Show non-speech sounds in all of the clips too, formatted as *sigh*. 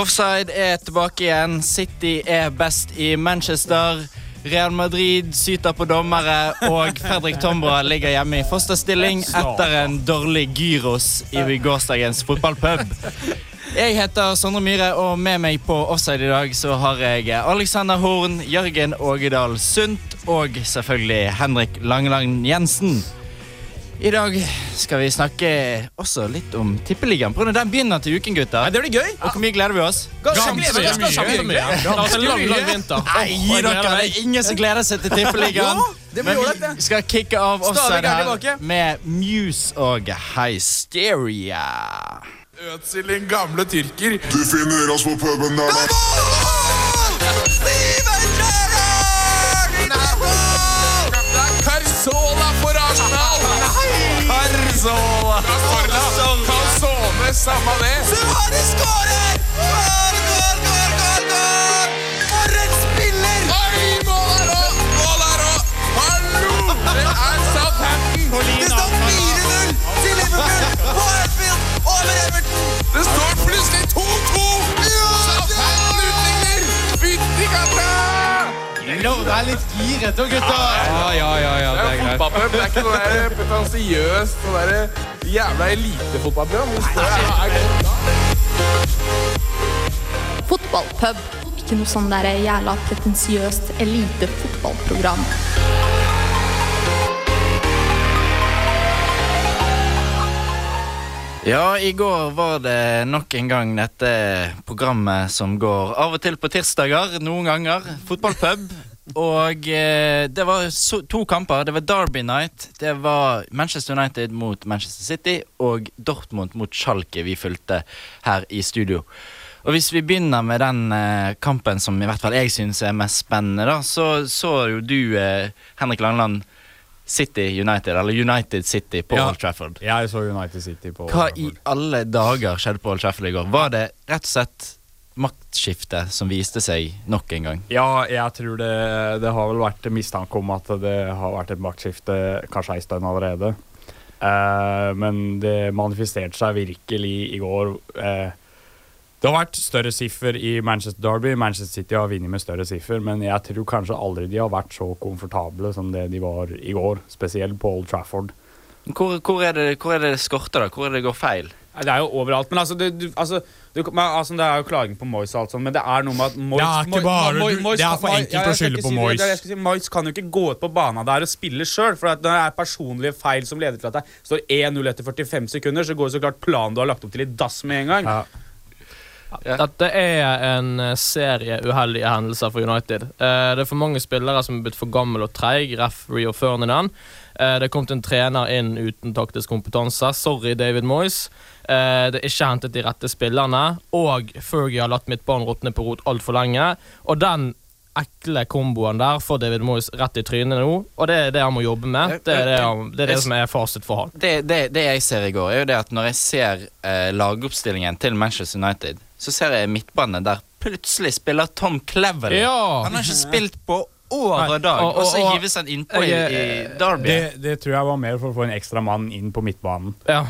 Offside er tilbake igjen. City er best i Manchester. Real Madrid syter på dommere, og Fredrik Tombra ligger hjemme i fosterstilling etter en dårlig gyros i gårsdagens fotballpub. Jeg heter Sondre Myhre, og med meg på Offside i dag så har jeg Alexander Horn, Jørgen Ågedal Sundt og selvfølgelig Henrik Langeland Jensen. I dag skal vi snakke også litt om Tippeligaen. Av Den begynner til uken, gutter. Nei, det blir gøy. Og hvor mye gleder vi oss? Ganske mye. mye. Ganske mye. Det har vært en lang, lang vinter. Nei, gi dere, det er ingen som gleder seg til Tippeligaen. *laughs* ja. det blir Men ålreit, det. skal kicke av oss offside er her med Muse og Hysteria. Ødsel din gamle tyrker. Du finner oss på puben der da. Det Carzola. Calzone, samme det. Oi, mål her òg! Mål her òg! Hallo! Det er Southampton. Det står plutselig Det er litt gir etter, gutta. Ja, ja, ja, ja, Det er fotballpub, det er ikke noe der pretensiøst og der jævla elitefotballprogram. Fotballpub. Ikke noe sånn der jævla pretensiøst elitefotballprogram. Ja, i går var det nok en gang dette programmet som går av og til på tirsdager, noen ganger. Fotballpub. Og eh, det var so to kamper. Det var Derby Night. Det var Manchester United mot Manchester City og Dortmund mot Schalke vi fulgte her i studio. Og hvis vi begynner med den eh, kampen som i hvert fall jeg syns er mest spennende, da, så så jo du, eh, Henrik Langland, City United, eller United City på Ja. Old Trafford. Jeg så United City på Old Trafford Hva i alle dager skjedde på Old Trafford i går? Var det rett og slett maktskifte som viste seg nok en gang? Ja, jeg tror det, det har vel vært mistanke om at det har vært et maktskifte kanskje ei stund allerede. Eh, men det manifesterte seg virkelig i går. Eh, det har vært større siffer i Manchester Derby. Manchester City har vunnet med større siffer, men jeg tror kanskje aldri de har vært så komfortable som det de var i går. Spesielt på Old Trafford. Hvor, hvor, er, det, hvor er det skorter, da? Hvor er det det går feil? Det er jo overalt. Men altså, det, du, altså, du, men, altså Det er jo klaging på Moyes og alt sånt, men det er noe med at Moyes Det er ikke bare- Moy- du- Moyes det er for enkelt ja, å skylde på si det. Moyes. Jeg si, Moyes kan jo ikke gå ut på banen der og spille sjøl, for når det er personlige feil som leder til at det står 1-0 etter 45 sekunder, så går jo så klart planen du har lagt opp til, i dass med en gang. Ja. Dette er en eh, serie uheldige hendelser for United. Eh, det er for mange spillere som er blitt for gammel og treig, referee og Ferdinand. Eh, det er kommet en trener inn uten taktisk kompetanse. Sorry, David Moyes. Eh, det er ikke hentet de rette spillerne. Og Fergie har latt midtbanen råtne på rot altfor lenge. Og den ekle komboen der får David Moyes rett i trynet nå, og det er det han må jobbe med. Det er det, han, det, er det som er fasit for han. Det, det, det jeg ser i går, er jo det at når jeg ser eh, lagoppstillingen til Manchester United, så ser jeg midtbanen der plutselig spiller Tom Cleverley. Ja. Han har ikke spilt på år og dag, og- og, så og- hives han innpå i, i Derby. Det, det tror jeg var mer for å få en ekstra mann inn på midtbanen. Ja.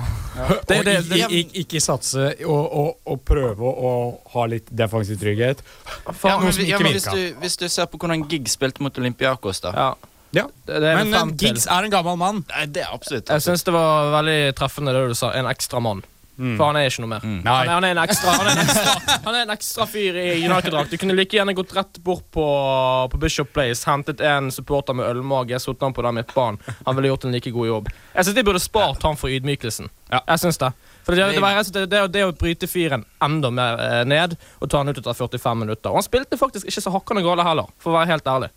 Det, og det, ikke, ikke, ikke satse og, og, og prøve å ha litt defensiv trygghet. ja, men, ja, men hvis, du, hvis du ser på hvordan Gig spilte mot Olympiakos, da. ja. Ja. Det, det er Men eh. Giggs er en gammel mann. Nei, det er absolutt. Jeg syns det var veldig treffende det du sa. En ekstra mann. For han er ikke noe mer. Mm. Han, er, han, er en ekstra, han, er en ekstra, han er en ekstra fyr i United-drakt. Du kunne like gjerne gått rett bort på, på Bishop Place, hentet en supporter med ølmage, satt han på den midtbanen. Han ville gjort en like god jobb. Jeg synes De burde spart han for ydmykelsen. Ja. Jeg synes Det For det, det, det, det, det å bryte fyren enda mer eh, ned og ta han ut etter 45 minutter. Og han spilte faktisk ikke så hakkende gale heller, for å være helt ærlig.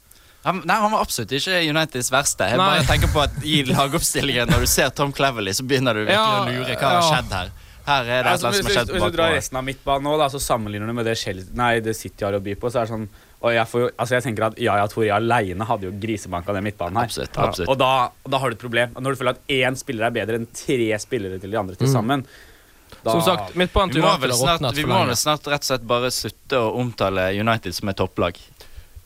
Han, nei, han var absolutt ikke Uniteds verste. Jeg Nei. bare tenker på at I lagoppstillingen, når du ser Tom Cleverley, så begynner du virkelig Ja, å lure hva har ja. skjedd her. Her er det et Altså, eller annet hvis, som har skjedd på hvis du drar resten av midtbanen nå, da, så sammenligner du med det, Chelsea, nei, det City har å by på, så er det sånn og jeg, får jo, altså jeg tenker at Yaya Touré alene hadde jo grisebanka den midtbanen her. Absolutt, absolutt. Og da, da har du et problem. Når du føler at én spiller er bedre enn tre spillere til de andre til sammen da- Som sagt, midtbanen Vi til må United vel har snart, vi må vel snart rett og slett bare slutte å omtale United som et topplag.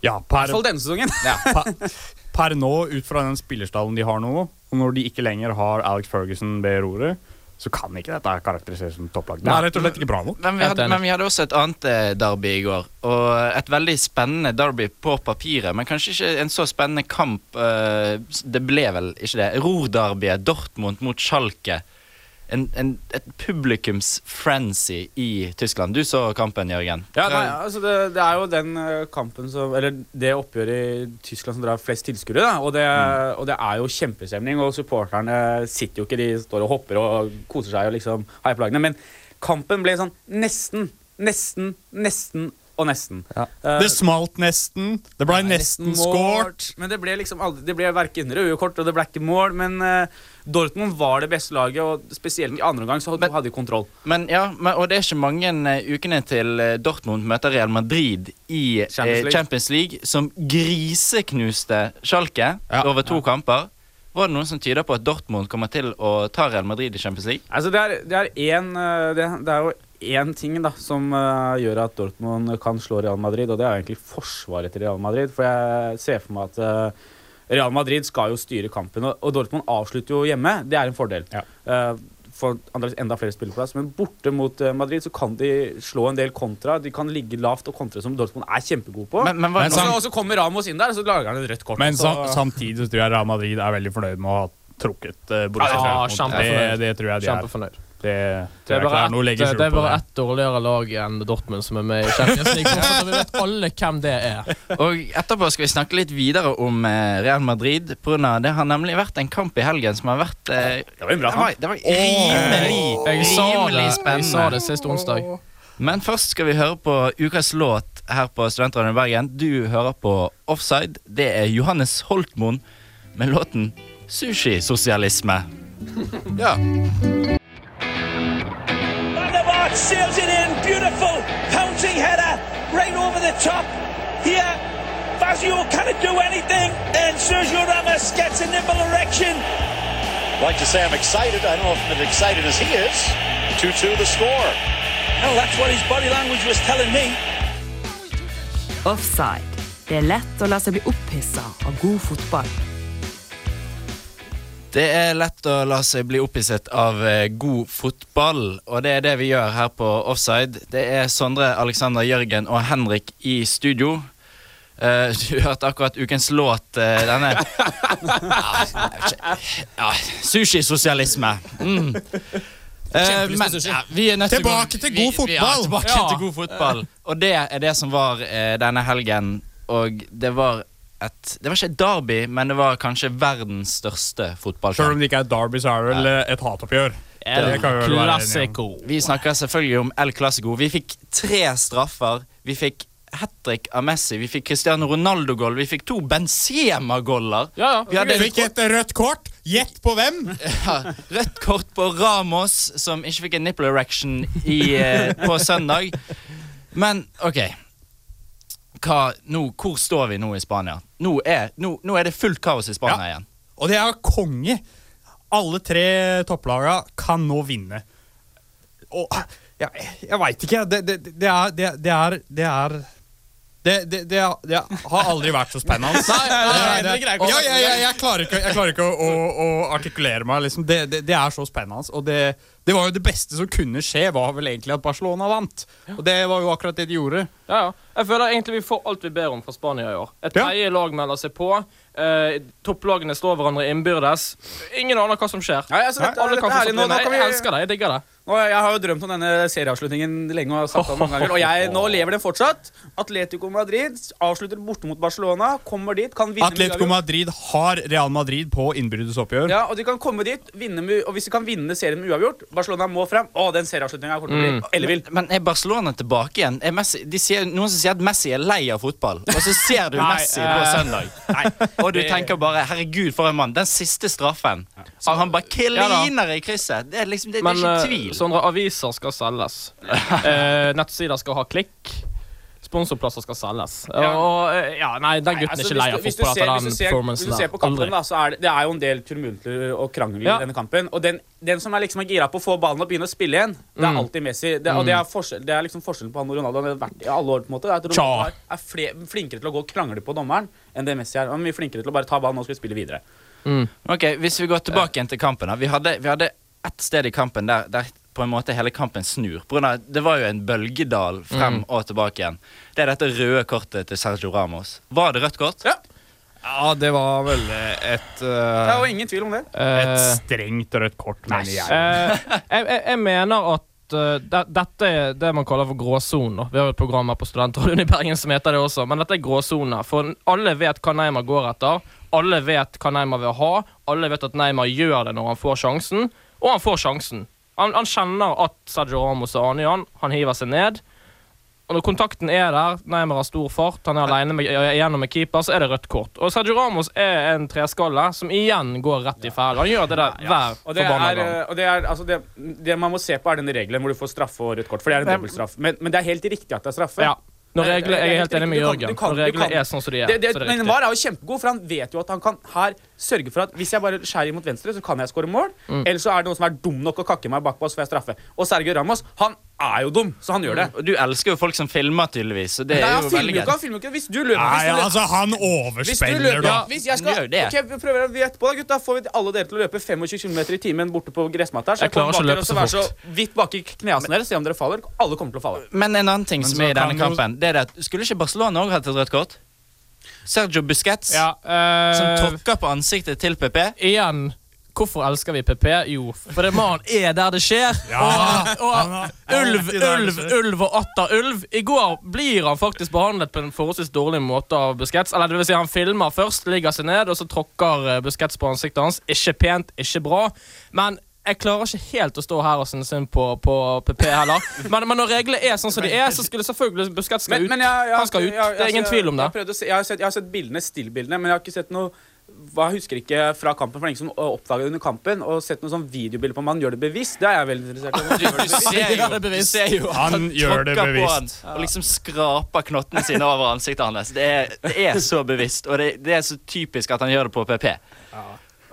Ja, I hvert fall denne sesongen. *laughs* per, per nå, ut fra den spillerstallen de har nå, og når de ikke lenger har Alex Ferguson ved roret, så kan ikke dette karakteriseres som topplag. Det Nei. er rett og slett ikke bra nok. Men vi, hadde, men vi hadde også et annet eh, derby i går. Og et veldig spennende derby på papiret, men kanskje ikke en så spennende kamp. eh, det ble vel ikke det. Ror-derbyet, Dortmund mot Schalke. En, en, et publikums-frenzy i Tyskland. Du så kampen, Jørgen. Ja, nei, altså det, det er jo den eh, kampen som Eller det oppgjøret i Tyskland som drar flest tilskuere. Og, det- Mm. og det er jo kjempestemning, og supporterne sitter jo ikke, de står og hopper og koser seg og liksom har på. Men kampen ble sånn nesten, nesten, nesten og nesten. Eh, Det smalt nesten. Det ble nesten skåret. Men det ble liksom aldri Det ble verken røde kort, og det ble ikke mål. Men uh, Dortmund var det beste laget, og spesielt i andre omgang så hadde, de kontroll. Men ja, men, Og det er ikke mange uh, ukene til Dortmund møter Real Madrid i Champions League. Champions League, som griseknuste Schalke Ja. over to kamper. Var det noen som tyder på at Dortmund kommer til å ta Real Madrid i Champions League? Altså det, er, det, er en, det, det er jo én ting da som uh, gjør at Dortmund kan slå Real Madrid, og det er egentlig forsvaret til Real Madrid. For jeg ser for meg at uh, Real Madrid skal jo styre kampen, og, og Dortmund avslutter jo hjemme. Det er en fordel. Ja. Uh, for enda flere spilleplass, men borte mot Madrid så kan de slå en del kontra. De kan ligge lavt og kontre, som Dortmund er kjempegod på. Men, men Men det og, så, kommer Ramos inn der, og så lager han et rødt kort. Men så, samtidig så tror jeg Real Madrid er veldig fornøyd med å ha trukket uh, Ja, Borussia Dortmund. kjempefornøyd. det, det tror jeg de er. Det Det er bare ett- skjul det er bare ett dårligere lag enn Dortmund som er med i Champions League. Så vi vet alle hvem det er. og etterpå skal vi snakke litt videre om eh, Real Madrid. Av det har nemlig vært en kamp i helgen som har vært eh, det var en bra det var, det var rimelig, Jeg sa rimelig spennende. jeg sa det sist onsdag. Men først skal vi høre på ukas låt her på Studentradioen i Bergen. Du hører på Offside. Det er Johannes Holtmoen med låten 'Sushisosialisme'. Ja. Van sails it in. Beautiful pouncing header right over the top. Here, Fazio cannot do anything. And Sergio Ramos gets a nimble erection. like to say I'm excited. I don't know if I'm as excited as he is. 2-2 the score. No, that's what his body language was telling me. Offside. Det er lett å la seg bli opphissa av god fotball. Det er lett å la seg bli opphisset av eh, god fotball, og det er det vi gjør her på Offside. Det er Sondre, Alexander, Jørgen og Henrik i studio. Uh, du hørte akkurat ukens låt, uh, denne ja, Sushisosialisme. Mm. Uh, men, sushi. ja, vi er nødt til å gå- Tilbake til god vi- vi- Ja, fotball. tilbake Ja. til god fotball. Og det er det som var denne helgen, og det var et Det var ikke et derby, men det var kanskje verdens største Selv om det ikke er et derby, så er det vel et hatoppgjør. El Clasico. vi snakker selvfølgelig om El Clásico. Vi fikk tre straffer. Vi fikk hat trick av Messi. Vi fikk Cristiano Ronaldo-gål Vi fikk to Benzema-goller. Ja, ja. Vi hadde Vi fikk et rødt kort. Gjett på hvem? *laughs* ja, rødt kort på Ramos, som ikke fikk en nipple erection i, eh, på søndag. Men OK. Hva, nå, hvor står vi nå i Spania? Nå er, nå, nå er det fullt kaos i Spania igjen. Og det er konge. Alle tre topplaga kan nå vinne. Og jeg, jeg veit ikke. Det, det, det er Det, det er Det er det, det, det, det har aldri vært så spennende. Nei, nei, nei, det, det greier ikke ja, jeg, klarer ikke, jeg klarer ikke å, å, å artikulere meg. Liksom. Det, det, det er så spennende. Og det, det var jo det beste som kunne skje, var vel egentlig at Barcelona vant. Og det var jo akkurat det de gjorde. Ja, ja. Jeg føler egentlig vi får alt vi ber om fra Spania i år. Et Ja. tredje lag melder seg på. Eh, topplagene slår hverandre innbyrdes. Ingen aner hva som skjer. Nei, altså, dette, Alle kan få vi, Jeg elsker det. Jeg digger det. Jeg har jo drømt om denne serieavslutningen lenge og sagt det mange ganger. Og jeg, nå lever den fortsatt. Atletico Madrid avslutter borte mot Barcelona. Kommer dit, kan vinne Atletico. Madrid har Real Madrid på innbyrdes oppgjør. Ja, og de kan komme dit, vinne med, og hvis de kan vinne serien med uavgjort Barcelona må frem. Å, den serieavslutninga kommer til å bli ellevill. Men er Barcelona tilbake igjen? Er Messi, de sier, noen som sier at Messi er lei av fotball, og så ser du Nei, Messi på eh, søndag. Og du tenker bare 'herregud, for en mann'. Den siste straffen. Han, han bare kliner i krysset. Det er liksom det, det er ikke eh, tvil. Sondre, aviser skal selges. Eh, nettsider skal ha klikk. Sponsorplasser skal selges. Ja. Og eh, ja, nei, den Nei, gutten altså, er ikke lei av fotball etter hvis den du ser- Hvis du ser på kampen, Aldri. da, så er det, det er jo en del turmulter og krangel Ja. i denne kampen. Og den, den som er liksom er gira på å få ballen og begynne å spille igjen, det er Mm. alltid Messi. Det, og det er, forskjell, det er liksom forskjellen på han og Ronaldo. Han har vært i alle år på en måte. Det er at Ronaldo Tja. er, er fle, flinkere til å gå og krangle på dommeren enn det Messi er. Han er mye flinkere til å bare ta ballen og skal spille videre. Ok, Hvis vi går tilbake igjen til kampen da. Vi hadde, vi hadde ett sted i kampen der, der på en måte hele kampen snur. Av, det var jo en bølgedal frem Mm. og tilbake igjen. Det er dette røde kortet til Sergio Ramos. Var det rødt kort? Ja. Ja, det var vel et Det er jo uh, ingen tvil om det. Et Eh, strengt rødt kort, mener jeg. Uh, jeg, jeg, mener at eh, dette er det man kaller for gråsonen. Vi har jo et program her på Studentradioen i Bergen som heter det også, men dette er gråsoner. For alle vet hva Neymar går etter. Alle vet hva Neymar vil ha. Alle vet at Neymar gjør det når han får sjansen, og han får sjansen. Han, han kjenner at Sergio Ramos er aner han. Han hiver seg ned. Og når kontakten er der, Neymar har stor fart, han er alene med, gjennom med keeper, så er det rødt kort. Og Sergio Ramos er en treskalle som igjen går rett i fæl. Han gjør det der hver forbanna gang. eh, og det, er altså det, det man må se på, er den regelen hvor du får straffe og rødt kort. For det er en dobbeltstraff. Men, men det er helt riktig at det er straffe. Ja. Når reglene, jeg er helt enig med Jørgen. Når reglene er sånn som de er, Det, det, så er det men riktig. VAR er jo kjempegod, for han vet jo at han kan her sørge for at hvis jeg bare skjærer mot venstre, så kan jeg skåre mål. Mm. Eller så er det noen som er dum nok å kakke meg bakpå, så får jeg straffe. Og Sergio Ramos, han er jo dum, så han gjør det. Og du elsker jo folk som filmer, tydeligvis. Så det Nei, er han jo filmer jo ikke, han filmer ikke. Hvis du løper Nei, hvis du løper, altså, han hvis overspiller, løper, da. ja, hvis jeg skal, okay, gjør jo å Ok, på prøver vi da. Får vi alle dere til å løpe 25 km i timen borte på gressmatta så Jeg klarer ikke å løpe så fort. så vidt bak i knesene deres, se om dere faller. Alle kommer til å falle. Men en annen ting som er i denne kampen, det er at skulle ikke Barcelona òg hatt et rødt kort? Sergio Busquets, Ja, øh, som tråkker på ansiktet til PP. igjen Hvorfor elsker vi PP? Jo, fordi mannen man er der det skjer. Ja, og, og ulv, ulv, ulv og atter ulv. I går blir han faktisk behandlet på en forholdsvis dårlig måte av Busquets. Eller det vil si, han filmer først, ligger seg ned, og så tråkker eh, Busquets på ansiktet hans. Ikke pent, ikke bra. Men jeg klarer ikke helt å stå her og synes synd på, på PP heller. Men, men når reglene er sånn som de er, så skulle selvfølgelig Busquets skal ut. Men, men jeg, jeg, han skal ut. det er ingen tvil om det. se, jeg, har sett, jeg har sett bildene, stillbildene, men jeg har ikke sett noe hva Jeg husker ikke fra kampen, for er som oppdaget det under kampen. Og sett noe sånn videobilde på om han gjør det bevisst. Det er jeg veldig interessert i. Du jo, er du ser jo at Han han gjør det bevisst. han og liksom skraper knottene sine over ansiktet hans. Det er, det er så bevisst, og det, det er så typisk at han gjør det på PP.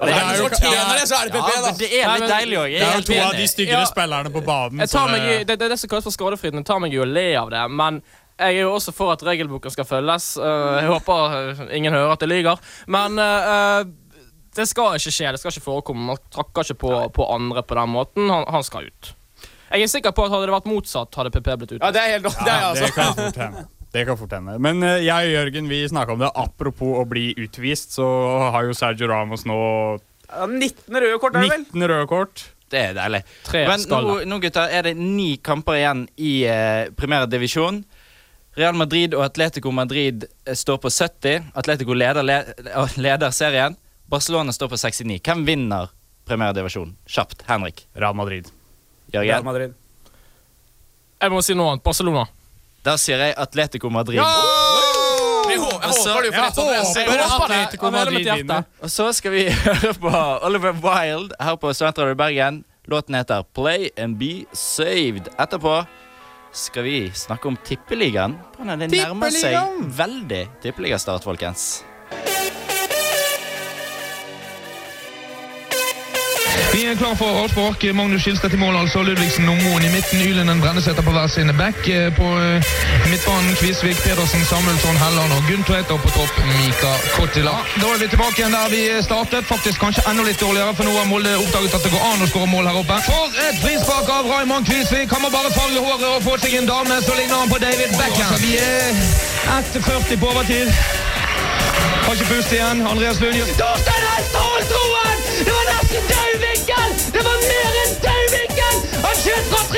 Det er jo- det, så er det PP, da. men det er litt deilig òg. Det er jo to av de styggere Ja. spillerne på banen. Jeg tar meg i, det- det, det er det som kalles for skadefrihet. Jeg tar meg i å le av det, men jeg er jo også for at regelboken skal følges. Uh, Jeg håper ingen hører at jeg lyver. Men uh, uh, det skal ikke skje. Det skal ikke forekomme. Man trakker ikke på, på andre på den måten. Han, han skal ut. Jeg er sikker på at hadde det vært motsatt, hadde PP blitt Ja, det er helt *laughs* det er jeg Ja, det altså. kan fort hende. Det kan fort hende. Men eh, jeg og Jørgen vi snakka om det. Apropos å bli utvist, så har jo Sergio Ramos nå 19 røde kort, er det vel? 19 røde kort. Det er deilig. Tre Men nå, nå gutter, er det ni kamper igjen i uh, primære divisjon. Real Madrid og Atletico Madrid eh, står på 70. Atletico leder, le, *laughs* leder serien. Barcelona står på 69. Hvem vinner primære? Kjapt. Henrik. Real Madrid. Real Jørgen. Madrid. Jeg må si noe annet. Barcelona. Da sier jeg Atletico Madrid. Jeg håper, jeg Altså, håper jeg håper. Atletico Madrid vinner. Og så skal vi *laughs* høre på Oliver Wilde her på Studentradio Bergen. Låten heter Play and Be Saved. Etterpå skal vi snakke om Tippeligaen. Det nærmer seg veldig tippeligastart, folkens. Vi er klar for avspark. Magnus Skilstad i mål, altså. Ludvigsen og Moen i midten. Ylenden Brenneseter på hver sin back. Eh, På eh, midtbanen Kvisvik, Pedersen, Samuelsson, Helland og Gunn Og på topp Mika Kottila. Da er vi tilbake igjen der vi startet. Faktisk kanskje enda litt dårligere, for nå har Molde oppdaget at det går an å skåre mål her oppe. For et frispark av Raymond Kvisvik! Han må bare farge håret og få seg en dame, så ligner han på David Beckham. Altså, vi er 1,40 på overtid. Har ikke pust igjen. Andreas Lund gjør Torstein!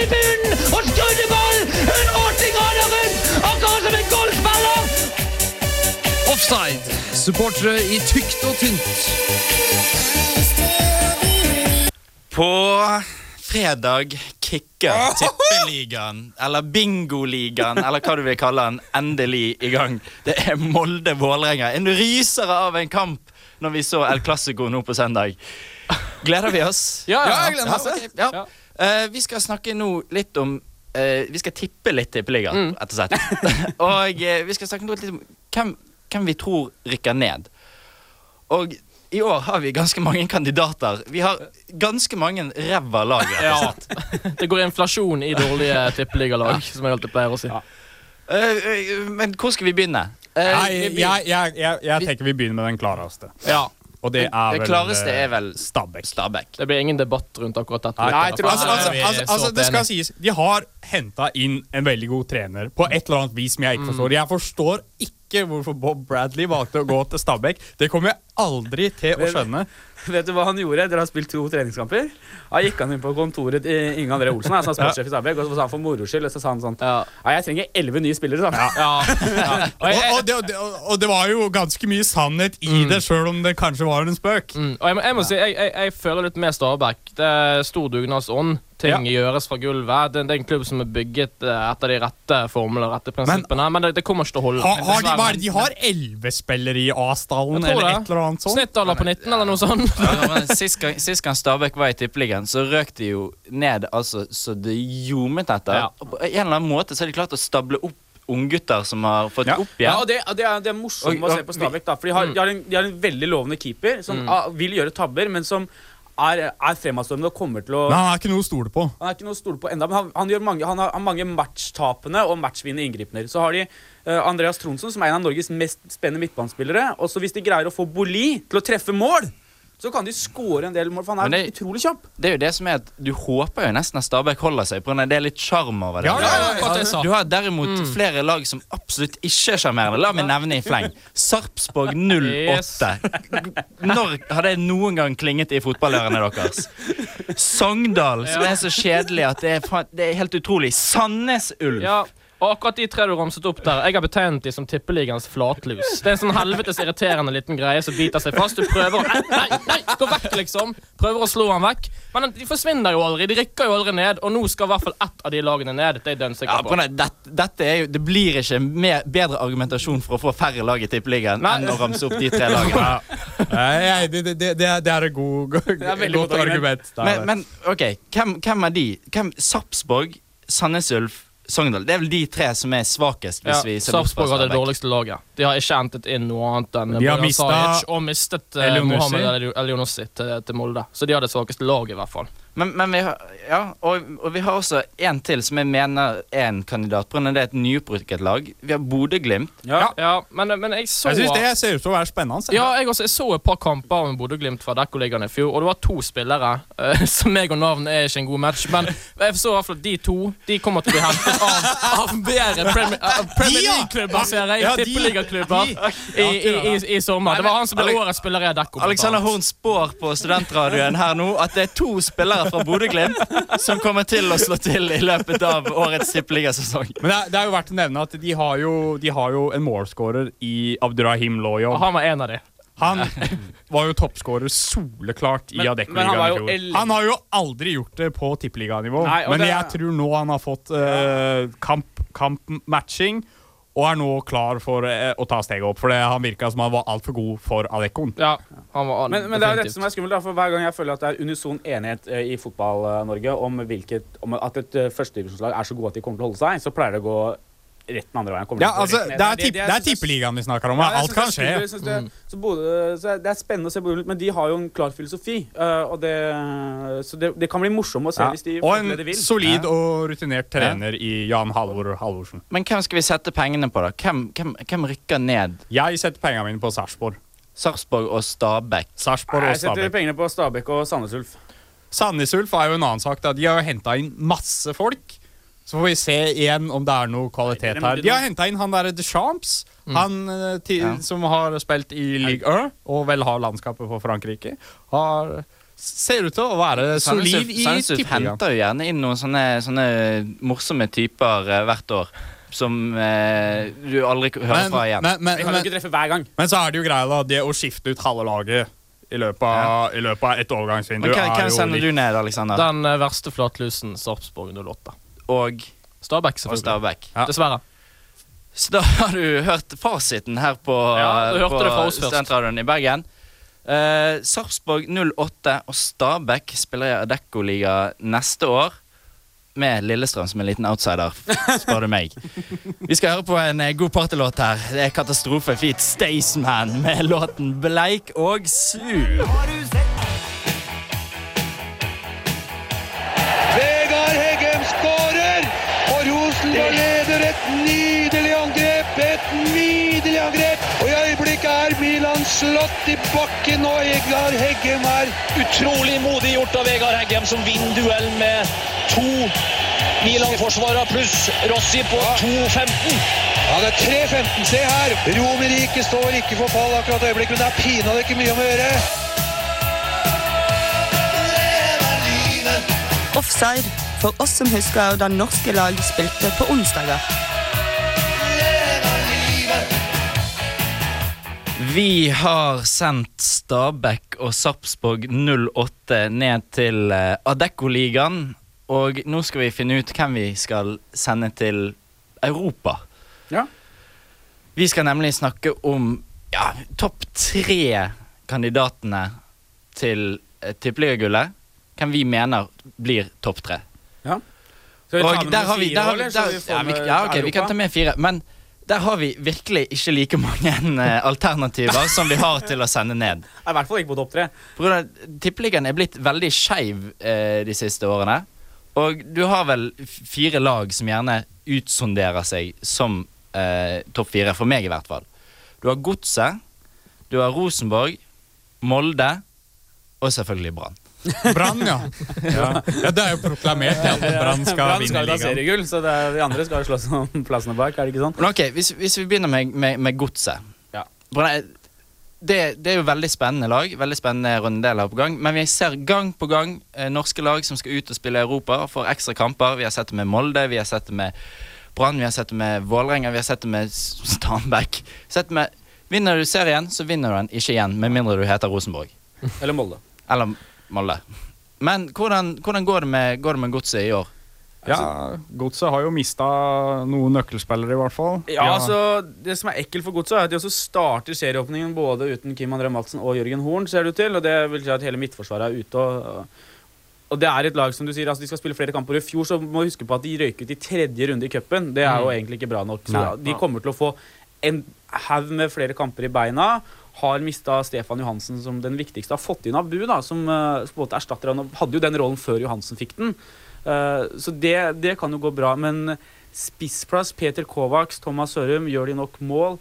Skjøt bunnen tribunen og skrudde ballen 180 grader rundt! Akkurat som en golfspiller! Offside. Supportere i tykt og tynt. På fredag kicker Tippeligaen, eller Bingoligaen, eller hva du vil kalle den, endelig i gang. Det er Molde-Vålerenga. En rysere av en kamp når vi så El Clásico nå på søndag. Gleder vi oss? Ja, ja, jeg gleder meg ja. Eh, vi skal snakke nå litt om uh, Vi skal tippe litt Tippeligaen, rett og slett. *laughs* og uh, vi skal snakke nå litt om hvem, hvem vi tror rykker ned. Og i år har vi ganske mange kandidater. Vi har ganske mange ræva lag. rett og Ja. *laughs* Det går inflasjon i dårlige tippeligalag, som jeg alltid pleier å si. Eh, eh, men hvor skal vi begynne? Nei, vi- jeg, jeg, jeg, jeg tenker vi begynner med den klareste. Ja. Og det er Det klareste eh, er vel Stabæk. Det blir ingen debatt rundt akkurat dette. Nei, jeg tror, altså, er altså, altså, altså, det skal sies, de har henta inn en veldig god trener på et eller annet vis som jeg ikke forstår. Jeg forstår ikke hvorfor Bob Bradley valgte å gå til Stabæk. Det kommer jeg aldri til å skjønne. Vet du hva han gjorde? etter å ha spilt to treningskamper. Da gikk han inn på kontoret til Inge André Olsen, altså sportssjef i Stabæk, og så sa han for moro skyld og så sa han sånn Ja, jeg trenger elleve nye spillere, sa han. *laughs* Og, og, det, og, det, og det var jo ganske mye sannhet i det, sjøl om det kanskje var en spøk. Mm. Og jeg, jeg må si, jeg, jeg, jeg føler litt med Stabæk. Det er stor dugnadsånd. Ting gjøres fra gulvet. Det, det er en klubb som er bygget eh, etter de rette formler og rette prinsippene. Men, det, det kommer ikke til å holde. Har, har de, hva er det de har? Elleve spillere i A-stallen, eller det. et eller annet sånt? Snittalder på 19, eller noe sånt. Ja, men sist, gang, sist gang Stabæk var i Tippeligaen, så røk de jo ned altså, så det ljomet etter. Ja. På en eller annen måte så har de klart å stable opp unggutter som har fått opp igjen. Ja, og det, det, er, det er morsomt Og- å se på Stabæk, da. For de har, de, har en, de har en veldig lovende keeper som Mm. vil gjøre tabber, men som er, er fremadstormende og kommer til å Men han er ikke noe å stole på. Han er ikke noe å stole på enda, men han, han, gjør mange, han har har mange matchtapende og matchvinnende inngripener. Så har de uh, Andreas Tronsen, som er en av Norges mest spennende midtbanespillere. Og så hvis de greier å få Boli til å treffe mål, så kan de skåre en del mål, for han er det- utrolig kjapp. Det er jo det som er at Du håper jo nesten at Stabæk holder seg, av det er litt sjarm over det. Ja, ja, ja. Du har derimot flere lag som absolutt ikke er sjarmerende. La meg nevne i fleng. Sarpsborg 08. Når har det noen gang klinget i fotballørene deres? Sogndal, som er så kjedelig at det er, det er helt utrolig. Sandnes Ulf. Ja, og akkurat de tre du ramset opp der, jeg har betegnet de som tippeligaens flatlus. Det er en sånn helvetes irriterende liten greie som biter seg fast. Du prøver å Nei, nei, nei, gå vekk, liksom. Prøver å slå han vekk. Men de forsvinner jo aldri. De rykker jo aldri ned, og nå skal i hvert fall ett av de lagene ned. Det er jeg dønn Ja, sikker på Ja, grunn dette, dette er jo, det blir ikke mer, bedre argumentasjon for å få færre lag i Tippeligaen enn å ramse opp de tre lagene. Nei, nei, det, det, det, det er et god, veldig godt argument. Men, men ok, hvem, hvem er de? Hvem, Sarpsborg, Sandnes Ulf, Sogndal. Det er vel de tre som er svakest. Ja, vi ser Sarpsborg har det dårligste laget. De har ikke hentet inn noe annet enn Bojan Sajic og mistet Elionossi. Mohammed Elionossi til, til Molde. Så de har det svakeste laget, i hvert fall. Men, men vi har, ja, og, og vi har også en til som jeg mener er en kandidat. På det er et nyopprykket lag. Vi har Bodø-Glimt. Ja, men, men jeg så Jeg syns det ser ut til å være spennende. Ja, jeg, også, jeg så et par kamper med Bodø-Glimt fra Dekkoligaen i fjor, og det var to spillere. uh, *laughs* som meg og navn er ikke en god match, men jeg så i hvert fall at de to De kommer til å bli hentet av, av bedre Premier, uh, Premier ja! League-klubber, ser jeg. Ja, de- De- i, i, i, i sommer. Det var han som ble årets spiller i Adecco. Alexander. Horn spår på studentradioen her nå at det er to spillere fra Bodø-Glimt som kommer til å slå til i løpet av årets tippeligasesong. Men det er, det er jo verdt å nevne at de har jo, de har jo en målskårer i Abdurrahim Loyo. Han var en av de. Han var jo toppskårer soleklart i Adeccoligaen i fjor. Han har jo aldri gjort det på tippeliganivå, men det- jeg tror nå han har fått uh, kamp, kampmatching. Og er nå klar for eh, å ta steget opp, for det, han virka som han var altfor god for Adeccoen. Ja, han var Men, men det er dette som er skummelt, da, for hver gang jeg føler at det er unison enighet eh, i Fotball-Norge om, om at et uh, førstedivisjonslag er så gode at de kommer til å holde seg, så pleier det å gå rett den andre veien. Ja, altså, det er, tipp, det- er tippeligaen vi snakker om. Ja, Alt kan skje. det, så både, så det er spennende å se Bodø, men de har jo en klar filosofi. eh, og det, så det, det kan bli morsomt å se Ja. hvis de Og det de en vil. solid og rutinert trener i Jan Halvor Halvorsen. Men hvem skal vi sette pengene på, da? Hvem, hvem, hvem rykker ned? Jeg setter pengene mine på Sarpsborg. Sarpsborg og Stabæk. Sarpsborg og Stabæk. jeg setter pengene på Stabæk og Sandnes Ulf. Sandnes Ulf er jo en annen sak. da De har jo henta inn masse folk. Så får vi se igjen om det er noe kvalitet her. De har henta inn han derre Deschamps. Han til, Ja. som har spilt i Ligue 1, og vel har landskapet for Frankrike. Har, ser ut til å være solid i tippeligaen. henter jo gjerne inn noen sånne, sånne morsomme typer uh, hvert år. Som uh, du aldri hører Men, fra igjen. men, men, kan jo men, ikke treffe hver gang. men så er det jo greia da det å skifte ut halve laget i løpet av, i løpet av et overgangsvindu hvem, er sender du ned, Alexander? Den eh, verste flatlusen Sarpsborg 08. Og, Stabæk, og selvfølgelig. Ja. Dessverre. Så da har du hørt fasiten her på, Ja, du hørte på. Studentradioen i Bergen. Uh, Sarpsborg 08 og Stabæk spiller i Adeccoliga neste år. Med Lillestrøm som en liten outsider, spør du meg. Vi skal høre på en eh, god partylåt her. Det er Katastrofe Feet Staysman med låten 'Bleik og sur'. Slått i bakken, og Egard Heggem er Utrolig modig gjort av Vegard Heggem, som vinner duell med to Milan-forsvarere pluss Rossi på 2.15. Ja, det er 3.15. Se her! Romerike står ikke for fall akkurat øyeblikk, øyeblikket, men det er pinadø ikke mye om å gjøre. Offside for oss som husker da norske lag spilte på onsdager. Vi har sendt Stabæk og Sarpsborg 08 ned til Adeccoligaen. Adecco-ligaen. Og nå skal vi finne ut hvem vi skal sende til Europa. Ja. Vi skal nemlig snakke om ja, topp tre kandidatene til eh, tippeligagullet. Hvem vi mener blir topp tre. Ja. Skal vi ta med der har vi, fire eller? Ja, ok, vi kan ta med fire. Men der har vi virkelig ikke like mange eh, alternativer som vi har til å sende ned. *laughs* I hvert fall ikke på topp tre. Tippeligaen er blitt veldig skeiv eh, de siste årene. Og du har vel fire lag som gjerne utsonderer seg som eh, topp fire, for meg i hvert fall. Du har Godset, du har Rosenborg, Molde og selvfølgelig Brann. Brann, ja. ja. Ja, Det er jo proklamert at Brann skal vinne ligaen. seriegull, så det er, de andre skal slåss om plassene bak, er det ikke sånn? Men ok, Hvis, hvis vi begynner med, med, med Godset Brann- det, det er jo veldig spennende lag. Veldig spennende rundedeler på gang. Men vi ser gang på gang eh, norske lag som skal ut og spille i Europa og får ekstra kamper. Vi har sett det med Molde, vi har sett det med Brann, vi har sett det med Vålerenga, vi har sett det med Stanbekk. Sett med, vinner du serien, så vinner du den ikke igjen, med mindre du heter Rosenborg. Eller Molde. Eller Molde. Men hvordan, hvordan går det med, går det med Godset i år? Ja, Godset har jo mista noen nøkkelspillere, i hvert fall. Ja, altså Det som er ekkelt for Godset, er at de også starter serieåpningen både uten Kim André Madsen og Jørgen Horn, ser det ut til. Og det vil si at hele midtforsvaret er ute. Og, og det er et lag som du sier, altså de skal spille flere kamper. I fjor så må du huske på at de røyk ut i tredje runde i cupen. Det er jo Mm. egentlig ikke bra nok. Så Nei. de kommer til å få en haug med flere kamper i beina. Har mista Stefan Johansen som den viktigste. Har fått inn Abu, da, som eh, på en måte erstatter han. Hadde jo den rollen før Johansen fikk den. Eh, så det, det kan jo gå bra. Men spissplass, Peter Kovacs, Thomas Sørum, gjør de nok mål?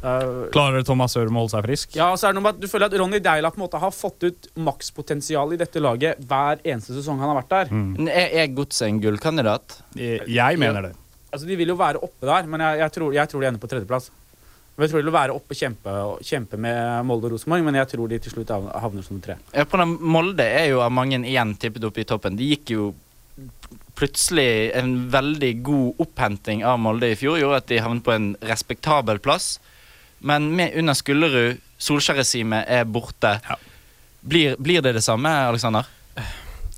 Uh, Klarer Thomas Sørum å holde seg frisk? ja, så er det noe med at Du føler at Ronny Deila på en måte har fått ut makspotensial i dette laget hver eneste sesong han har vært der. Mm. Er, er Godset en gullkandidat? Jeg mener det. Altså, De vil jo være oppe der, men jeg, jeg, tror, jeg tror de ender på tredjeplass. Men Jeg tror de vil være oppe og kjempe, kjempe med Molde og Rosenborg, men jeg tror de til slutt havner som tre. Ja, på den Molde er jo av mange igjen tippet opp i toppen. De gikk jo plutselig en veldig god opphenting av Molde i fjor. Gjorde at de havnet på en respektabel plass. Men med, under Skullerud, Solskjær-regimet er borte. Blir, blir det det samme, Aleksander?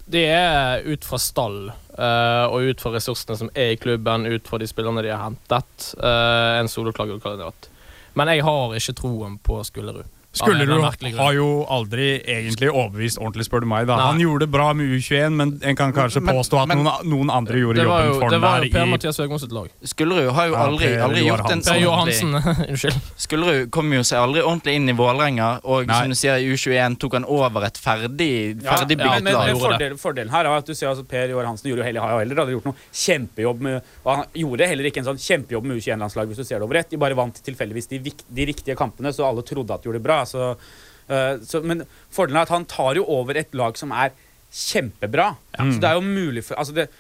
Det er ut fra stall eh, og ut fra ressursene som er i klubben, ut fra de spillerne de har hentet, Uh, en soloklagerkandidat. Men jeg har ikke troen på Skullerud. Skullerud har jo aldri egentlig overbevist ordentlig, spør du meg. da Nei. Han gjorde det bra med U21, men en kan kanskje Men- påstå at men- noen, noen andre gjorde jobben jo, for det var jo Per Mathias Høgmo sitt lag. Skullerud har jo Ja, aldri, Per aldri gjort en sånn Per Johansen, ordentlig- *laughs* unnskyld. Skullerud kom jo seg aldri ordentlig inn i Vålerenga, og Nei. som du sier, i U21 tok han over et ferdig, ferdig ja, bygd men lag. fordelen, fordelen her er at du ser altså Per Joar Hansen gjorde jo heller, har heller aldri gjort noe kjempejobb med Og han gjorde heller ikke en sånn kjempejobb med U21-landslaget, hvis du ser det over ett. De bare vant tilfeldigvis de, de riktige kampene, så alle trodde at de gjorde det bra. Så, eh, så, men fordelen er at han tar jo over et lag som er kjempebra. Så det er jo mulig for Altså, det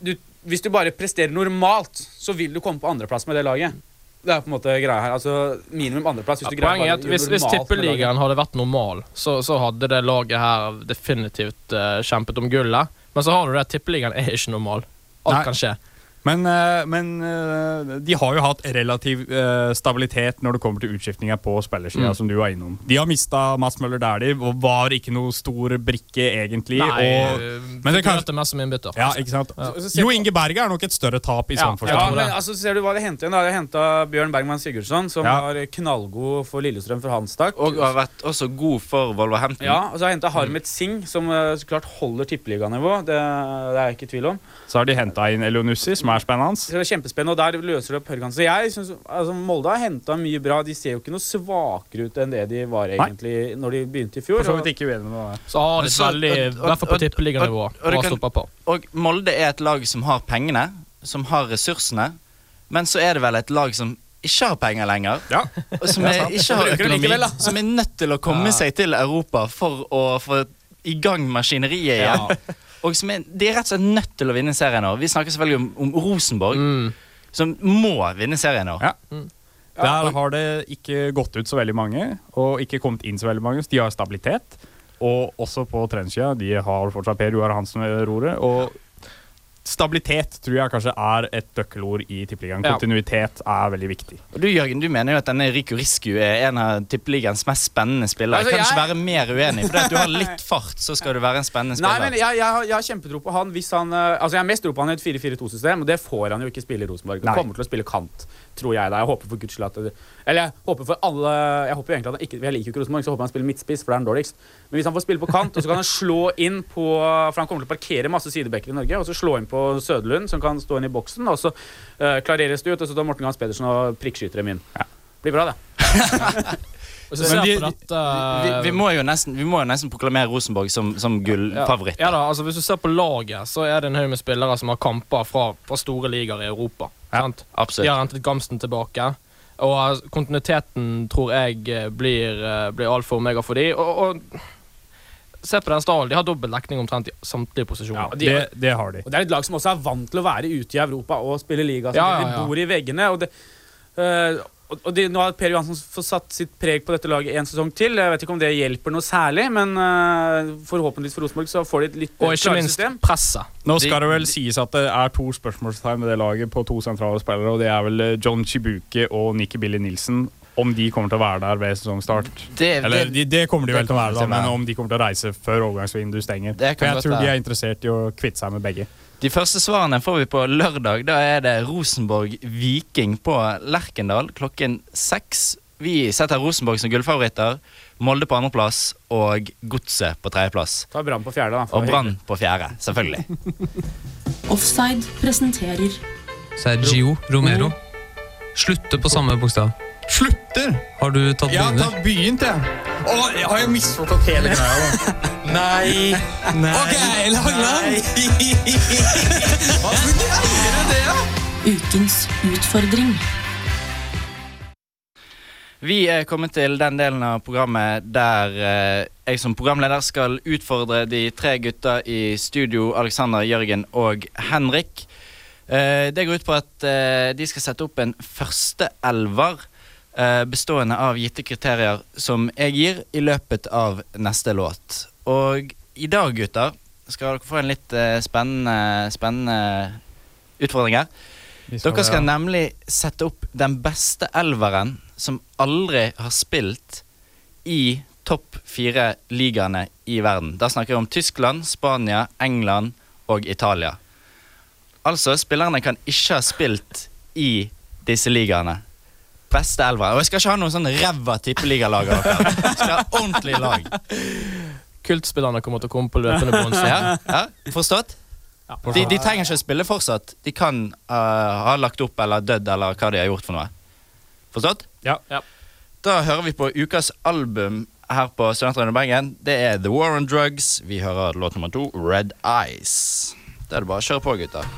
du, Hvis du bare presterer normalt, så vil du komme på andreplass med det laget. Det er på en måte greia her. Altså Minimum andreplass. Hvis at hvis, hvis tippeligaen hadde vært normal, så, så hadde det laget her definitivt uh, kjempet om gullet. Men så har du det at tippeligaen er ikke normal. Alt Nei. kan skje. Men, eh, men eh, de har jo hatt relativ eh, stabilitet når det kommer til utskiftninger på spillersida, Mm. som du var innom. De har mista Mats Møller Dæhlie og var ikke noe stor brikke, egentlig. Nei, og, men det kan, mest som innbytter. ja, ikke sant? Ja. Jo Inge Berge er nok et større tap i sånn Ja, men altså, ser du hva de hentet igjen? De henta Bjørn Bergman Sigurdsson, som Ja. var knallgod for Lillestrøm for Hanstak. Og har vært også god for Wolverhampton. Ja, og så har de henta Harmet Singh, som så klart holder tippeliganivå. Det, det er jeg ikke i tvil om. Så har de henta inn Elionussi, som er spennende. Det er kjempespennende, og der løser det opp Hørgan. Så jeg synes, altså, Molde har henta mye bra. De ser jo ikke noe svakere ut enn det de var egentlig når de begynte i fjor. For så vidt ikke uenig med det. Så har de Men så- veldig, og- i hvert fall på og- tippeliganivå, og- og bra kan- på. Og Molde er et lag som har pengene, som har ressursene. Men så er det vel et lag som ikke har penger lenger. Og som *laughs* er, ikke har økonomi. Som er nødt til å komme Ja. seg til Europa for å få i gang maskineriet igjen. *laughs* Og som er, de er rett og slett nødt til å vinne serien nå. Vi snakker selvfølgelig om, om Rosenborg, som må vinne serien nå. Der har det ikke gått ut så veldig mange, og ikke kommet inn så veldig mange. Så de har stabilitet. Og også på trenersida. De har fortsatt Per Joar Hansen ved roret. Og stabilitet tror jeg kanskje er et nøkkelord i Tippeligaen. Ja. Kontinuitet er veldig viktig. Og du Jørgen, du mener jo at denne Riku Riscu er en av tippeligaens mest spennende spillere. Altså, jeg kan ikke være mer uenig. For at du har litt fart, så skal du være en spennende Nei, spiller. men jeg, jeg, jeg har kjempetro på han hvis han eh, Altså Jeg har mest tro på han i et 4-4-2-system, og det får han jo ikke spille i Rosenborg. Han kommer til å spille kant, tror jeg. da Jeg håper for guds skyld at det, Eller jeg håper for alle Jeg håper egentlig at han ikke Jeg liker jo ikke Rosenborg, så jeg håper han spiller midtspiss, for det er han dårligst. Men hvis han får spille på kant, og så kan han slå inn på For han kommer til å parkere masse sidebekker i Norge, og så slå inn på Søderlund, som kan stå inn i boksen, og så uh, klareres det ut, og så tar Morten Gans Pedersen og prikkskyter dem inn. Blir bra, det. *laughs* Hvis du ser på dette vi, vi, må jo nesten, vi må jo nesten proklamere Rosenborg som, som gullfavoritt. Ja, da, altså Hvis du ser på laget, så er det en haug med spillere som har kamper fra, fra store ligaer i Europa. Ja. De har hentet Gamsten tilbake. Og eh, kontinuiteten tror jeg eh, blir, eh, blir alfa og omega for de. Og, og Se på den stallen. De har dobbel dekning omtrent i samtlige posisjoner. Og Og det er et lag som også er vant til å være ute i Europa og spille liga. Ja, ja, De bor i veggene. Og, det, øh, og, de, nå har Per Johansen fått satt sitt preg på dette laget en sesong til. Jeg vet ikke om det hjelper noe særlig, men uh, forhåpentligvis for Rosenborg så får de et litt Og ikke minst system. presset. Nå skal det vel sies at det er to spørsmålstegn med det laget på to sentrale spillere, og det er vel eh, John Chibuke og Nikki Billy Nilsen. Om de kommer til å være der ved sesongstart. Det- Eller det- de, det kommer de vel til å være, da, men om de kommer til å reise før overgangsvinduet stenger. For jeg tror de er interessert i å kvitte seg med begge. De første svarene får vi på lørdag. Da er det Rosenborg-Viking på Lerkendal klokken seks. Vi setter Rosenborg som gullfavoritter. Molde på andreplass og Godset på tredjeplass. Ta Brann på fjerde, da. Og Brann på fjerde, selvfølgelig. *laughs* Offside presenterer Sergio Romero. Slutter på samme bokstav. Slutter? Har du tatt Jeg har tatt begynt, jeg. Å, jeg har jo misforstått hele greia. da. *laughs* Nei. Nei. Ok, Langland! *laughs* Hva skulle du gjøre det, da? ukens utfordring. Vi er kommet til den delen av programmet der eh, jeg som programleder skal utfordre de tre gutta i studio, Alexander, Jørgen og Henrik. Eh, det går ut på at eh, de skal sette opp en førsteelver eh, bestående av gitte kriterier som jeg gir i løpet av neste låt. Og i dag, gutter, skal dere få en litt eh, spennende, spennende utfordring her. skal Dere skal ja. nemlig sette opp den beste elveren som aldri har spilt i topp fire ligaene i verden. Da snakker vi om Tyskland, Spania, England og Italia. Altså, spillerne kan ikke ha spilt i disse ligaene. Beste elvere. Og jeg skal ikke ha noen sånn ræva tippeligalag av dere. Jeg skal ha ordentlig lag. Kultspillerne kommer til å komme på løpende bånd. Ja, ja, forstått? De, de trenger ikke å spille fortsatt. De kan uh, ha lagt opp eller dødd eller hva de har gjort for noe. Forstått? Ja. Da hører vi på ukas album her på Studentradioen Bergen. Det er The War on Drugs. Vi hører låt nummer to, Red Eyes. Da er det bare å kjøre på, gutter.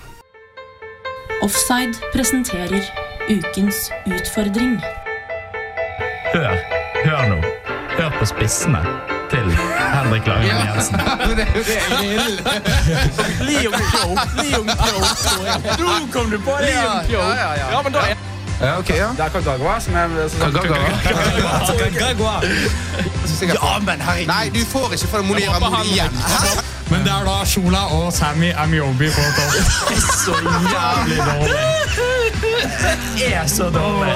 Offside presenterer ukens utfordring. Hør. Hør nå. Hør på spissene til Henrik Langen Jensen. *laughs* det er jo det jeg vil. Liam Pyo. Liam Pyo. Nå kom du på! Liam Pyo. Ja, ja, ja. Ja, men da Ja, ok, ja. Det er Kagagwa som er Kagagwa. Ja, men herregud. Nei, du får ikke for Monira Moli igjen. Men det er da Shola og Sammy Amyobi på topp. Så jævlig dårlig. Det er så dårlig.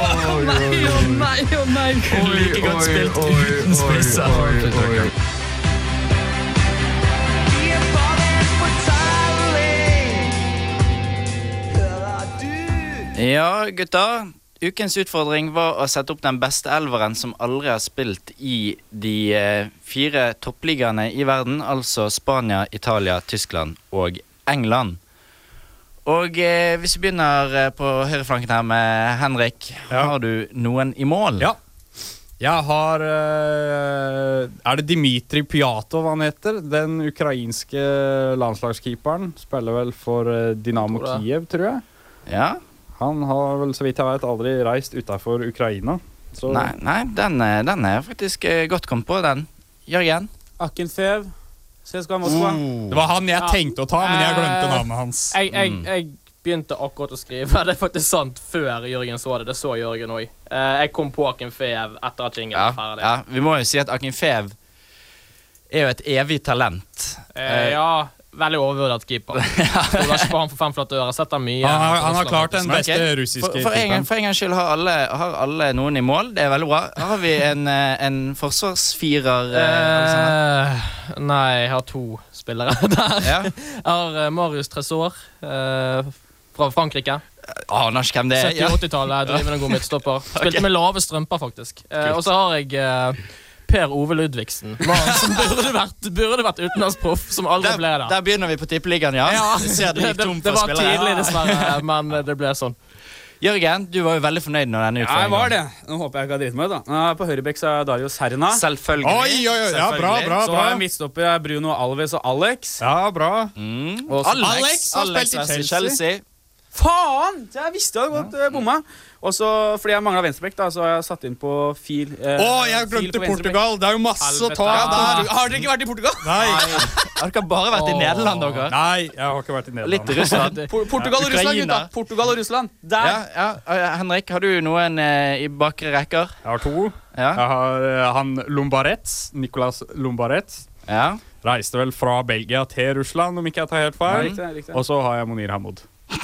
Nei, å nei, å nei. Kunne like godt spilt uten spisser. Ja, gutta. Ukens utfordring var å sette opp den beste elveren som aldri har spilt i de eh, fire toppligaene i verden, altså Spania, Italia, Tyskland og England. Og eh, hvis vi begynner eh, på høyreflanken her med Henrik, har du noen i mål? Ja. Jeg har eh, Er det Dmitrij Pjatov han heter? Den ukrainske landslagskeeperen. Spiller vel for eh, Dynamo Tror. Kiev, tror jeg. Ja. Han har vel, så vidt jeg vet, aldri reist utafor Ukraina. Så Nei, nei den, den er faktisk godt kommet på, den. Jørgen? Akinfev. CSKA Moskva. Det var han jeg tenkte å ta, men jeg glemte Eh, navnet hans. Jeg, jeg, jeg begynte akkurat å skrive. *laughs* Det er faktisk sant før Jørgen så det. Det så Jørgen òg. jeg kom på Akin Fev etter at jinglen Ja, var ferdig. ja, vi må jo si at Akin Fev er jo et evig talent. Eh, ja, veldig overvurdert keeper. *laughs* Stoler ikke på han for fem flate øre. Setter mye. Han har- han har klart den beste russiske for, for, en for en gangs skyld har alle, har alle noen i mål. Det er veldig bra. Har vi en, eh, en forsvarsfirer? eh, Eh, nei, jeg har to spillere *laughs* der. Ja. Jeg har eh, Marius Tresor eh, fra Frankrike. Aner ikke hvem det er. Ja. 70-80-tallet, drivende god midtstopper. Spilte *laughs* okay. med lave strømper, faktisk. Eh, og så har jeg Per Ove Ludvigsen, som burde vært, burde vært utenlandsproff, som aldri Der, ble det. der begynner vi på tippeligaen, ja. ja. *laughs* det det, det, det var tidlig, dessverre, men det ble sånn. Jørgen, du var jo veldig fornøyd når denne Ja, jeg utfordringen var det. Nå håper jeg ikke har dritt meg ut, da. På høyrebekk er Dario Serna. Selvfølgelig. Oi, oi, oi, ja, bra, bra, Så har jeg midtstopper er Bruno Alves og Alex. Ja, bra. Mm. Alex, Alex har spilt i Chelsea. Chelsea. Faen! Jeg visste jeg hadde gått ja. bomma. Og så, fordi jeg mangla venstrebekk, da, så har jeg satt inn på fil. eh, Å, jeg glemte. Portugal! Det er jo masse å ta av der. Har dere ikke vært i Portugal? Nei. *laughs* Har dere bare vært i Nederland, dere? Nei, jeg har ikke vært i Nederland. Litt Russland. *laughs* Portugal og Russland, gutta. Portugal og Russland. Der. Ja, ja. Eh, Henrik, har du noen eh, i bakre rekker? Jeg har to. Ja. Jeg har eh, han Lombarets, Nicolas Lombarets. ja. Reiste vel fra Belgia til Russland, om ikke jeg tar helt feil. Og så har jeg Monir Hamoud. *laughs*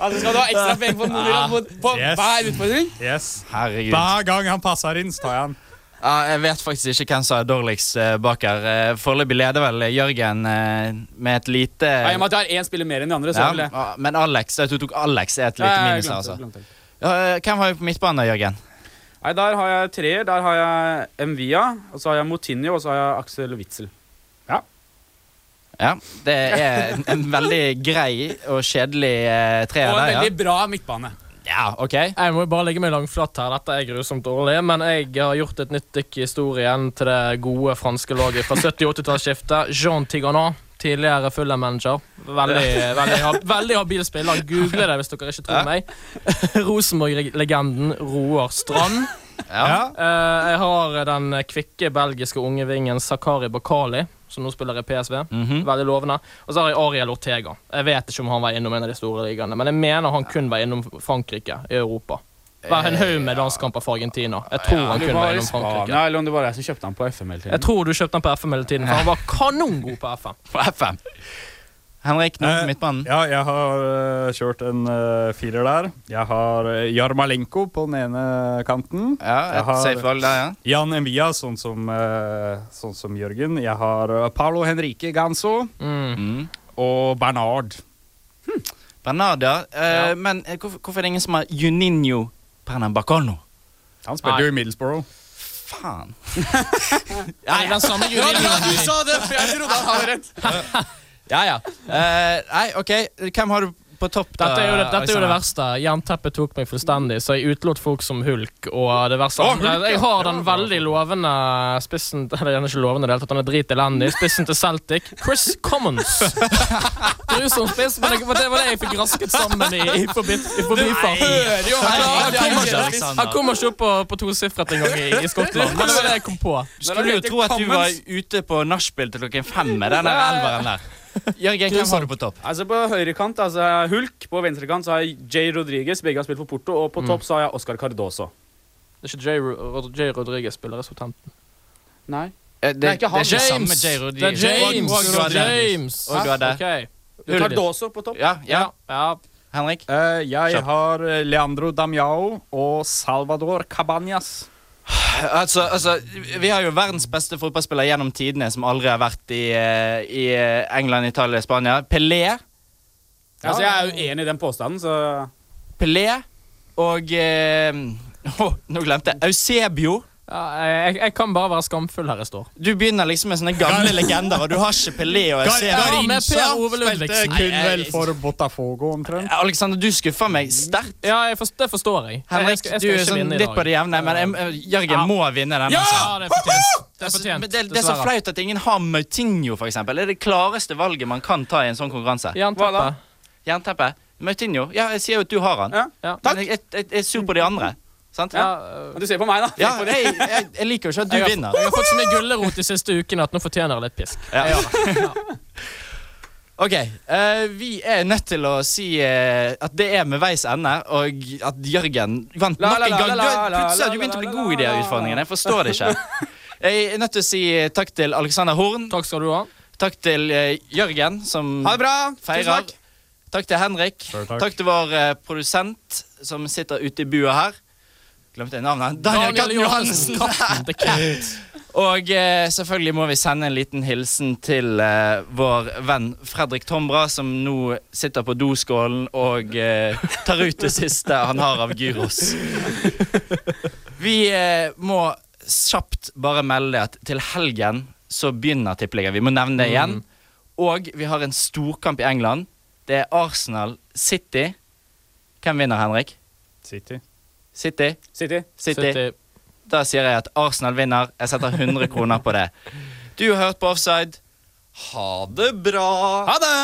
Altså, skal du ha ekstra penger på, på, på Yes. hver utfordring? Yes. Herregud. Hver gang han passer inn, så tar jeg han. Ja, jeg vet faktisk ikke hvem som er dårligst eh, bak her. Eh, Foreløpig leder vel Jørgen eh, med et lite Ja, jeg har én spiller mer enn de andre, så ja, vil jeg. ah, Men Alex, at du tok Alex er et lite ja, minus altså. glemte. Ja, eh, hvem har vi på midtbanen, da, Jørgen? Nei, Der har jeg treer. Der har jeg Mvia, og så har jeg Motinho og så har jeg Axel Witzel. Ja, Det er en, en veldig grei og kjedelig eh, treer Og en der, ja. veldig bra midtbane. Ja, ok. Jeg må bare legge meg langflat her. Dette er grusomt dårlig. Men jeg har gjort et nytt dykk i historien til det gode franske laget fra 70-80-tallsskiftet. Jean Tiganat. Tidligere Fulham-manager. Veldig, veldig, veldig habil spiller. Google det hvis dere ikke tror meg. Rosenborg-legenden Roar Strand. Ja. Eh, jeg har den kvikke belgiske unge vingen Sakari Bakali, som nå spiller i PSV. Mhm. Veldig lovende. Og så har jeg Ariel Ortega. Jeg vet ikke om han var innom en av de store ligaene, men jeg mener han kun var innom Frankrike i Europa. Var en haug med landskamper for Argentina. Jeg tror han kunne i innom Frankrike. Nei, eller om det var jeg som kjøpte han på FM hele tiden. Jeg tror du kjøpte han på FM hele tiden, for han var kanongod på FM. På FM. Henrik, nå Eh, på midtbanen? Ja, jeg har eh, kjørt en uh, firer der. Jeg har eh, Jarmalenko på den ene kanten. Ja, jeg et har- safe valg der, ja. Jan Envia, sånn som, eh, sånn som Jørgen. Jeg har uh, Paulo Henrique Ganso Mm. og Bernard. Bernard, ja. Eh, Men eh, hvorfor, hvorfor er det ingen som har Juninho Pernambacano? Han spilte jo i Middlesbrough. Faen. *laughs* Ja, den samme Juninho. ja, du sa det! for Jeg trodde han hadde rett. *laughs* Ja, ja. Eh, nei, OK. Hvem har du på topp? da, Dette er jo det, dette er jo det verste. Jernteppet tok meg fullstendig, så jeg utelot folk som Hulk. Og det verste Å, Hulk, ja. Jeg har den veldig lovende spissen Eller er ikke lovende, i det hele tatt, han er drit elendig. Spissen til Celtic. Chris Commons. *laughs* Grusom spiss, men det var det, var det jeg fikk rasket sammen i, i, forbi, i forbifart. hører jo. Han, han, kommer ikke- han kommer ikke opp på, på tosifret engang i, i Skottland. Men det var det jeg kom på. Du skulle jo tro at du var ute på nachspiel til klokken fem med den elveren der. Jørgen, hvem har du på topp? Altså På høyre kant altså jeg har Hulk, på venstre kant så har jeg Jay Rodriguez. Begge har spilt for Porto. Og på topp så har jeg Oscar Cardoso. Det er ikke Jay, Rod Jay Rodriguez spiller i Southampton. Nei. Eh, Det, Nei, ikke han. det er James. J. Det er James. Og, og du har Det er den. James. Og du har det. Ok. Cardoso på topp. Ja, ja. Ja. Henrik? Uh, jeg Kjøp. har eh, Leandro Damiao og Salvador Cabañas. Altså, altså, vi har jo verdens beste fotballspiller gjennom tidene som aldri har vært i, eh, i eh, England, Italia, Spania. Pelé. Altså Jeg er jo enig i den påstanden, så Pelé og eh, *laughs* oh, Nå glemte jeg. Eusebio. Ja, jeg, jeg kan bare være skamfull her jeg står. Du begynner liksom med sånne gamle legender, og du har ikke Pelé og Eusebio. Ja, med Per Ove spilte Ludvigsen. kun vel for Botafogo, omtrent. Alexander, du skuffer meg sterkt. Ja, jeg forstår, det forstår jeg. jeg, Henrik, skal, jeg du er sånn litt på det jevne, men jeg- jeg- Jørgen Ja. må vinne den. Ja! altså. Ja, det er fortjent. Det er fortjent, det, det er så flaut at ingen har Moutinho, for eksempel. Det er det klareste valget man kan ta i en sånn konkurranse. Jernteppe. Jernteppe. Moutinho. Ja, jeg sier jo at du har han. Ja. Men jeg, jeg, jeg er sur på de andre. Sant? Ja, Du ser på meg, da. Ja, jeg, jeg, jeg liker jo ikke at du jeg, har, vinner. jeg har fått så mye gulrot de siste ukene at nå fortjener jeg litt pisk. Ja. *laughs* Ok, Uh, vi er nødt til å si uh, at det er med veis ende, og at Jørgen vant La, nok en gang. la, Du, la, la, plutselig har du begynt å bli god i de utfordringene. Jeg forstår det ikke. *laughs* Jeg er nødt til å si takk til Alexander Horn. Takk skal du ha. Takk til uh, Jørgen, som Ha det bra. Feirer. takk. Takk til Henrik. Takk. Takk til vår eh, produsent som sitter ute i bua her. Glemte jeg navnet? Daniel, Daniel Katten Johansen. *laughs* Og eh, selvfølgelig må vi sende en liten hilsen til eh, vår venn Fredrik Tombra, som nå sitter på doskålen og eh, tar ut det siste han har av gyros. *laughs* Vi eh, må kjapt bare melde at til helgen så begynner Tippeligaen. Vi må nevne det igjen. Og vi har en storkamp i England. Det er Arsenal City. Hvem vinner, Henrik? City. City? City. City. City. Da sier jeg at Arsenal vinner. Jeg setter 100 kroner på det. Du har hørt på Offside. Ha det bra! Ha det!